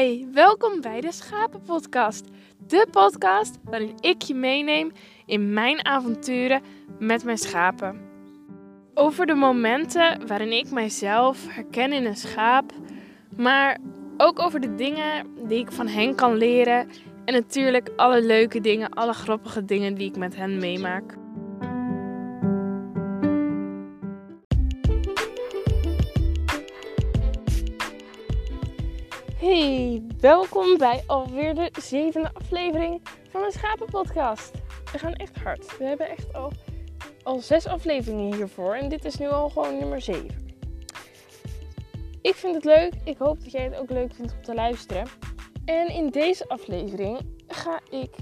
Hey, welkom bij de Schapenpodcast. De podcast waarin ik je meeneem in mijn avonturen met mijn schapen. Over de momenten waarin ik mijzelf herken in een schaap, maar ook over de dingen die ik van hen kan leren en natuurlijk alle leuke dingen, alle grappige dingen die ik met hen meemaak. Hey, welkom bij alweer de zevende aflevering van de Schapenpodcast. We gaan echt hard. We hebben echt al, al zes afleveringen hiervoor en dit is nu al gewoon nummer zeven. Ik vind het leuk. Ik hoop dat jij het ook leuk vindt om te luisteren. En in deze aflevering ga ik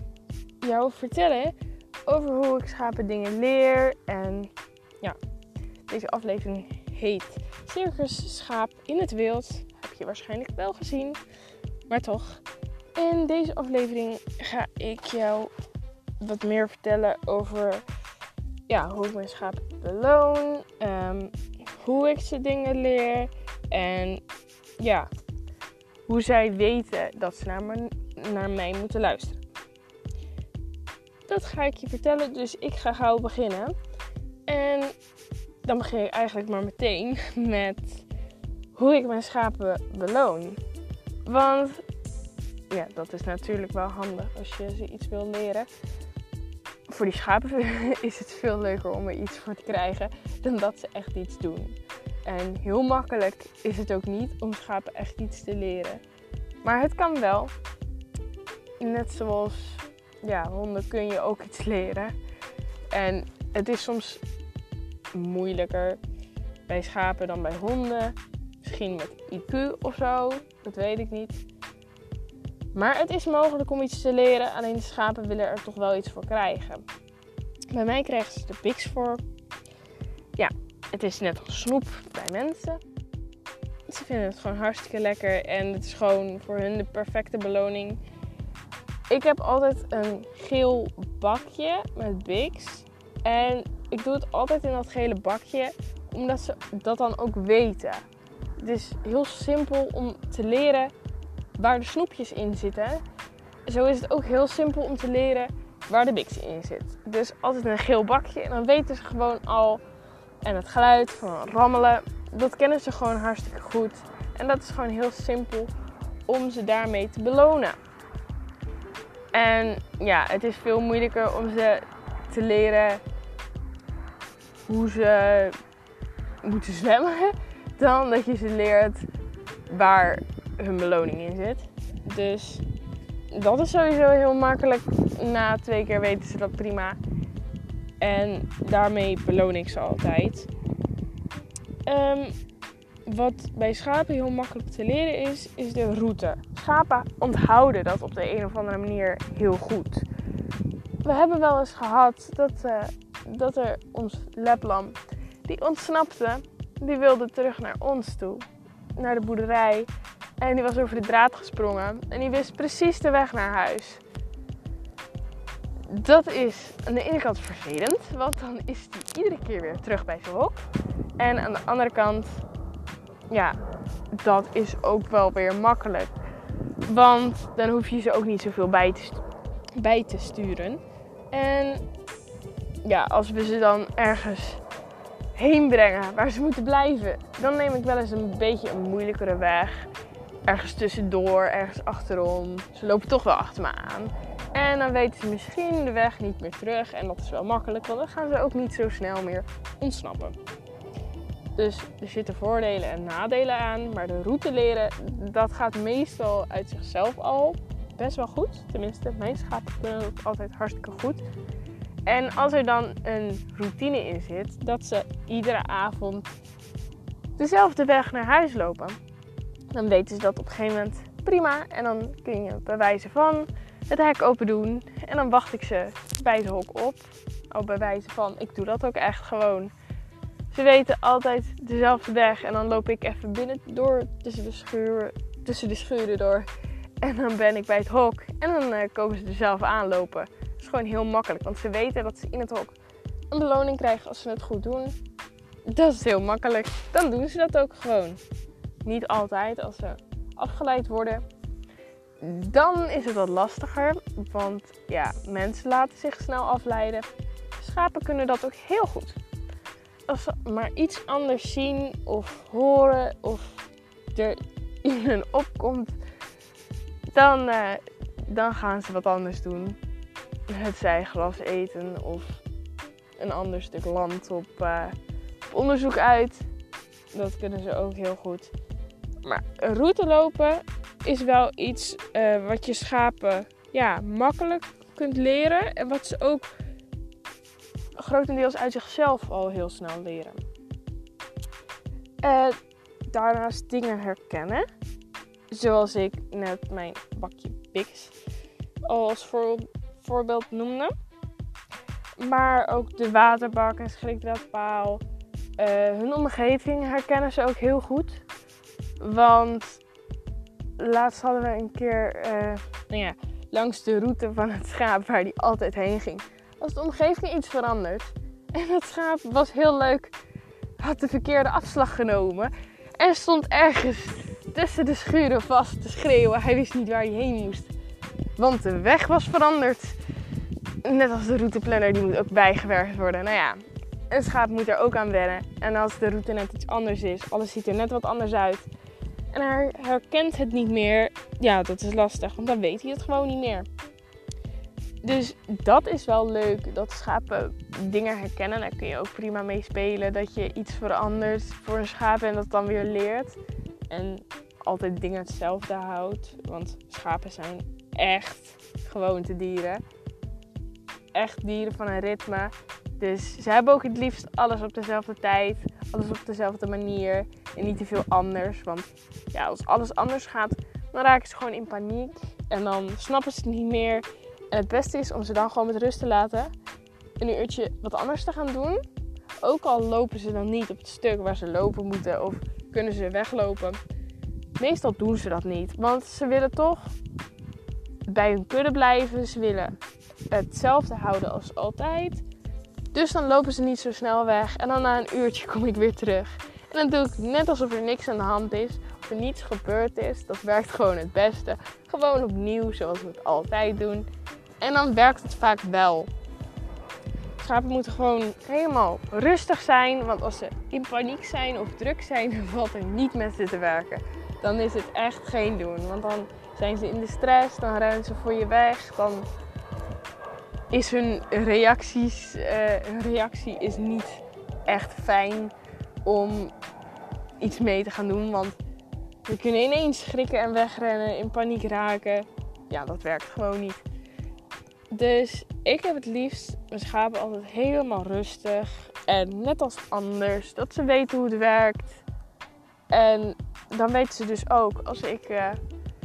jou vertellen over hoe ik schapen dingen leer. En ja, deze aflevering heet Circus Schaap in het Wild waarschijnlijk wel gezien, maar toch. In deze aflevering ga ik jou wat meer vertellen over ja, hoe ik mijn schaap beloon, um, hoe ik ze dingen leer en ja, hoe zij weten dat ze naar, naar mij moeten luisteren. Dat ga ik je vertellen, dus ik ga gauw beginnen. En dan begin ik eigenlijk maar meteen met hoe ik mijn schapen beloon. Want ja, dat is natuurlijk wel handig als je ze iets wil leren. Voor die schapen is het veel leuker om er iets voor te krijgen dan dat ze echt iets doen. En heel makkelijk is het ook niet om schapen echt iets te leren. Maar het kan wel. Net zoals ja, honden kun je ook iets leren. En het is soms moeilijker bij schapen dan bij honden. Misschien met IQ of zo, dat weet ik niet. Maar het is mogelijk om iets te leren, alleen de schapen willen er toch wel iets voor krijgen. Bij mij krijgen ze de Bix voor. Ja, het is net als snoep bij mensen. Ze vinden het gewoon hartstikke lekker en het is gewoon voor hun de perfecte beloning. Ik heb altijd een geel bakje met Bix. En ik doe het altijd in dat gele bakje, omdat ze dat dan ook weten. Het is heel simpel om te leren waar de snoepjes in zitten. Zo is het ook heel simpel om te leren waar de Bix in zit. Dus altijd een geel bakje en dan weten ze gewoon al. En het geluid van rammelen, dat kennen ze gewoon hartstikke goed. En dat is gewoon heel simpel om ze daarmee te belonen. En ja, het is veel moeilijker om ze te leren hoe ze moeten zwemmen dan dat je ze leert waar hun beloning in zit. Dus dat is sowieso heel makkelijk. Na twee keer weten ze dat prima. En daarmee beloon ik ze altijd. Um, wat bij schapen heel makkelijk te leren is, is de route. Schapen onthouden dat op de een of andere manier heel goed. We hebben wel eens gehad dat, uh, dat er ons leplam, die ontsnapte die wilde terug naar ons toe. Naar de boerderij. En die was over de draad gesprongen. En die wist precies de weg naar huis. Dat is aan de ene kant vervelend, want dan is die iedere keer weer terug bij zijn hok. En aan de andere kant, ja, dat is ook wel weer makkelijk. Want dan hoef je ze ook niet zoveel bij te, bij te sturen. En ja, als we ze dan ergens heen brengen, waar ze moeten blijven, dan neem ik wel eens een beetje een moeilijkere weg. Ergens tussendoor, ergens achterom. Ze lopen toch wel achter me aan. En dan weten ze misschien de weg niet meer terug. En dat is wel makkelijk, want dan gaan ze ook niet zo snel meer ontsnappen. Dus er zitten voordelen en nadelen aan. Maar de route leren, dat gaat meestal uit zichzelf al best wel goed. Tenminste, mijn schapen kunnen altijd hartstikke goed. En als er dan een routine in zit, dat ze iedere avond dezelfde weg naar huis lopen, dan weten ze dat op een gegeven moment prima. En dan kun je bij wijze van het hek open doen. En dan wacht ik ze bij de hok op. Al bij wijze van, ik doe dat ook echt gewoon. Ze weten altijd dezelfde weg. En dan loop ik even binnen door tussen de, schuur, tussen de schuren door. En dan ben ik bij het hok. En dan uh, komen ze er zelf aanlopen is gewoon heel makkelijk. Want ze weten dat ze in het hok een beloning krijgen als ze het goed doen. Dat is heel makkelijk. Dan doen ze dat ook gewoon. Niet altijd als ze afgeleid worden. dan is het wat lastiger, want ja, mensen laten zich snel afleiden. Schapen kunnen dat ook heel goed. Als ze maar iets anders zien of horen of er in hun opkomt, dan, uh, dan gaan ze wat anders doen. Het zij gras eten of een ander stuk land op, uh, op onderzoek uit. Dat kunnen ze ook heel goed. Maar route lopen is wel iets uh, wat je schapen ja, makkelijk kunt leren. En wat ze ook grotendeels uit zichzelf al heel snel leren. Uh, daarnaast dingen herkennen. Zoals ik net mijn bakje Pix als voor, voorbeeld noemde. Maar ook de waterbak en schrikdraadpaal. Uh, hun omgeving herkennen ze ook heel goed. Want laatst hadden we een keer uh, nou ja, langs de route van het schaap waar die altijd heen ging. Was de omgeving iets veranderd. En het schaap was heel leuk. Had de verkeerde afslag genomen. En stond ergens tussen de schuren vast te schreeuwen. Hij wist niet waar hij heen moest. Want de weg was veranderd. Net als de routeplanner, die moet ook bijgewerkt worden. Nou ja, een schaap moet er ook aan wennen. En als de route net iets anders is, alles ziet er net wat anders uit en hij herkent het niet meer, ja, dat is lastig, want dan weet hij het gewoon niet meer. Dus dat is wel leuk, dat schapen dingen herkennen. Daar kun je ook prima mee spelen. Dat je iets verandert voor een schaap en dat dan weer leert. En altijd dingen hetzelfde houdt. Want schapen zijn echt gewoontedieren. Echt dieren van een ritme. Dus ze hebben ook het liefst alles op dezelfde tijd, alles op dezelfde manier en niet te veel anders. Want ja, als alles anders gaat, dan raken ze gewoon in paniek en dan snappen ze het niet meer. En het beste is om ze dan gewoon met rust te laten, een uurtje wat anders te gaan doen. Ook al lopen ze dan niet op het stuk waar ze lopen moeten of kunnen ze weglopen. Meestal doen ze dat niet, want ze willen toch bij hun kudde blijven. Ze willen hetzelfde houden als altijd. Dus dan lopen ze niet zo snel weg. En dan na een uurtje kom ik weer terug. En dan doe ik net alsof er niks aan de hand is. Of er niets gebeurd is. Dat werkt gewoon het beste. Gewoon opnieuw zoals we het altijd doen. En dan werkt het vaak wel. Schapen moeten gewoon helemaal rustig zijn. Want als ze in paniek zijn of druk zijn, dan valt er niet met ze te werken. Dan is het echt geen doen. Want dan zijn ze in de stress, dan rennen ze voor je weg. Dan is hun, reacties, uh, hun reactie is niet echt fijn om iets mee te gaan doen. Want we kunnen ineens schrikken en wegrennen, in paniek raken. Ja, dat werkt gewoon niet. Dus ik heb het liefst mijn schapen altijd helemaal rustig. En net als anders, dat ze weten hoe het werkt. En dan weten ze dus ook, als ik uh,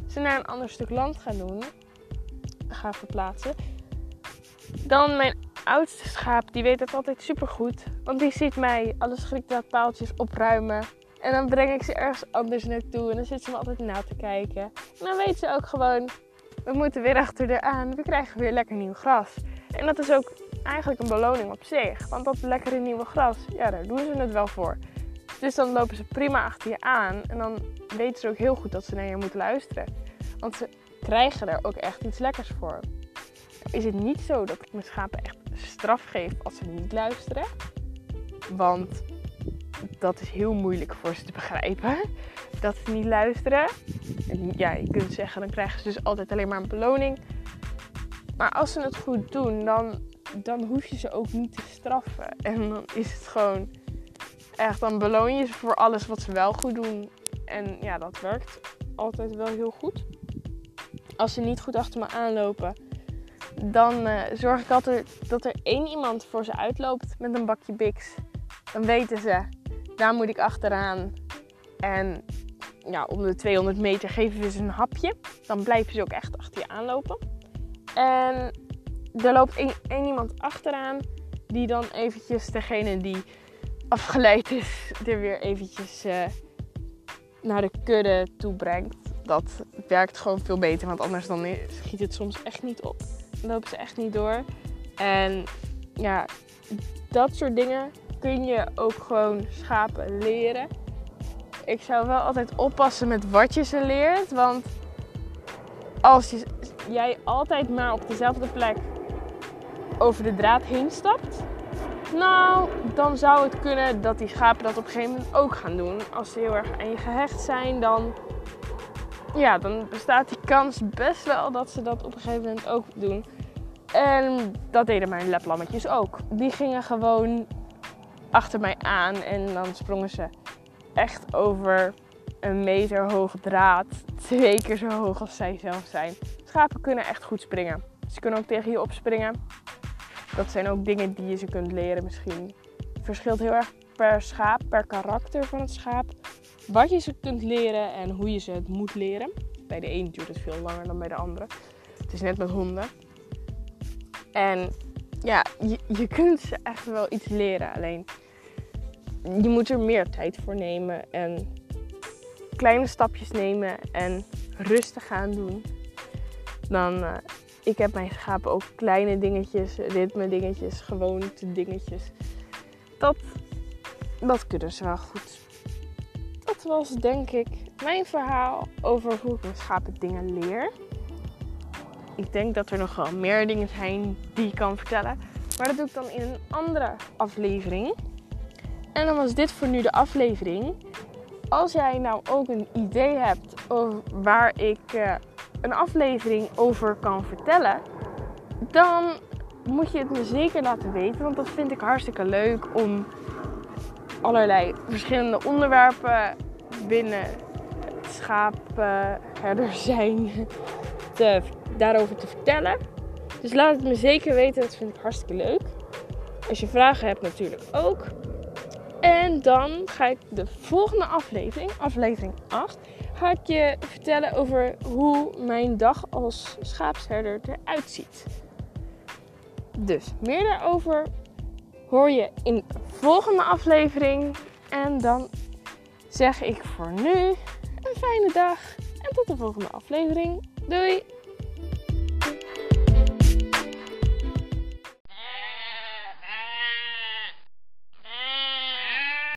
ze naar een ander stuk land ga doen, ga verplaatsen, dan mijn oudste schaap, die weet het altijd super goed. Want die ziet mij alle schrikdraadpaaltjes opruimen. En dan breng ik ze ergens anders naartoe. En dan zit ze me altijd na te kijken. En dan weet ze ook gewoon, we moeten weer achter eraan. We krijgen weer lekker nieuw gras. En dat is ook eigenlijk een beloning op zich. Want dat lekkere nieuwe gras, ja, daar doen ze het wel voor. Dus dan lopen ze prima achter je aan. En dan weten ze ook heel goed dat ze naar je moeten luisteren. Want ze krijgen er ook echt iets lekkers voor is het niet zo dat ik mijn schapen echt straf geef als ze niet luisteren. Want dat is heel moeilijk voor ze te begrijpen. Dat ze niet luisteren. En ja, je kunt zeggen, dan krijgen ze dus altijd alleen maar een beloning. Maar als ze het goed doen, dan, dan hoef je ze ook niet te straffen. En dan is het gewoon echt, dan beloon je ze voor alles wat ze wel goed doen. En ja, dat werkt altijd wel heel goed. Als ze niet goed achter me aanlopen, dan uh, zorg ik altijd dat er één iemand voor ze uitloopt met een bakje Bix. Dan weten ze, daar moet ik achteraan. En ja, om de 200 meter geven we ze een hapje. Dan blijven ze ook echt achter je aanlopen. En er loopt één, één iemand achteraan die dan eventjes degene die afgeleid is er weer eventjes uh, naar de kudde toe brengt. Dat werkt gewoon veel beter, want anders dan schiet het soms echt niet op lopen ze echt niet door. En ja, dat soort dingen kun je ook gewoon schapen leren. Ik zou wel altijd oppassen met wat je ze leert. Want als je, jij altijd maar op dezelfde plek over de draad heen stapt, nou, dan zou het kunnen dat die schapen dat op een gegeven moment ook gaan doen. Als ze heel erg aan je gehecht zijn, dan, ja, dan bestaat die kans best wel dat ze dat op een gegeven moment ook doen. En dat deden mijn leplammetjes ook. Die gingen gewoon achter mij aan en dan sprongen ze echt over een meter hoge draad. Twee keer zo hoog als zij zelf zijn. Schapen kunnen echt goed springen. Ze kunnen ook tegen je opspringen. Dat zijn ook dingen die je ze kunt leren misschien. Het verschilt heel erg per schaap, per karakter van het schaap. Wat je ze kunt leren en hoe je ze het moet leren. Bij de een duurt het veel langer dan bij de andere. Het is net met honden. En ja, je, je kunt ze echt wel iets leren. Alleen je moet er meer tijd voor nemen en kleine stapjes nemen en rustig gaan doen. Dan, uh, ik heb mijn schapen ook kleine dingetjes, ritme dingetjes, gewoonte dingetjes. Dat, dat kunnen ze wel goed. Dat was denk ik mijn verhaal over hoe ik mijn schapen dingen leer. Ik denk dat er nog wel meer dingen zijn die ik kan vertellen. Maar dat doe ik dan in een andere aflevering. En dan was dit voor nu de aflevering. Als jij nou ook een idee hebt over waar ik uh, een aflevering over kan vertellen, dan moet je het me zeker laten weten. Want dat vind ik hartstikke leuk om allerlei verschillende onderwerpen binnen het schaapherder zijn te, daarover te vertellen. Dus laat het me zeker weten, dat vind ik hartstikke leuk. Als je vragen hebt natuurlijk ook. En dan ga ik de volgende aflevering, aflevering 8, ga ik je vertellen over hoe mijn dag als schaapsherder eruit ziet. Dus meer daarover hoor je in de volgende aflevering. En dan zeg ik voor nu een fijne dag en tot de volgende aflevering. Doei!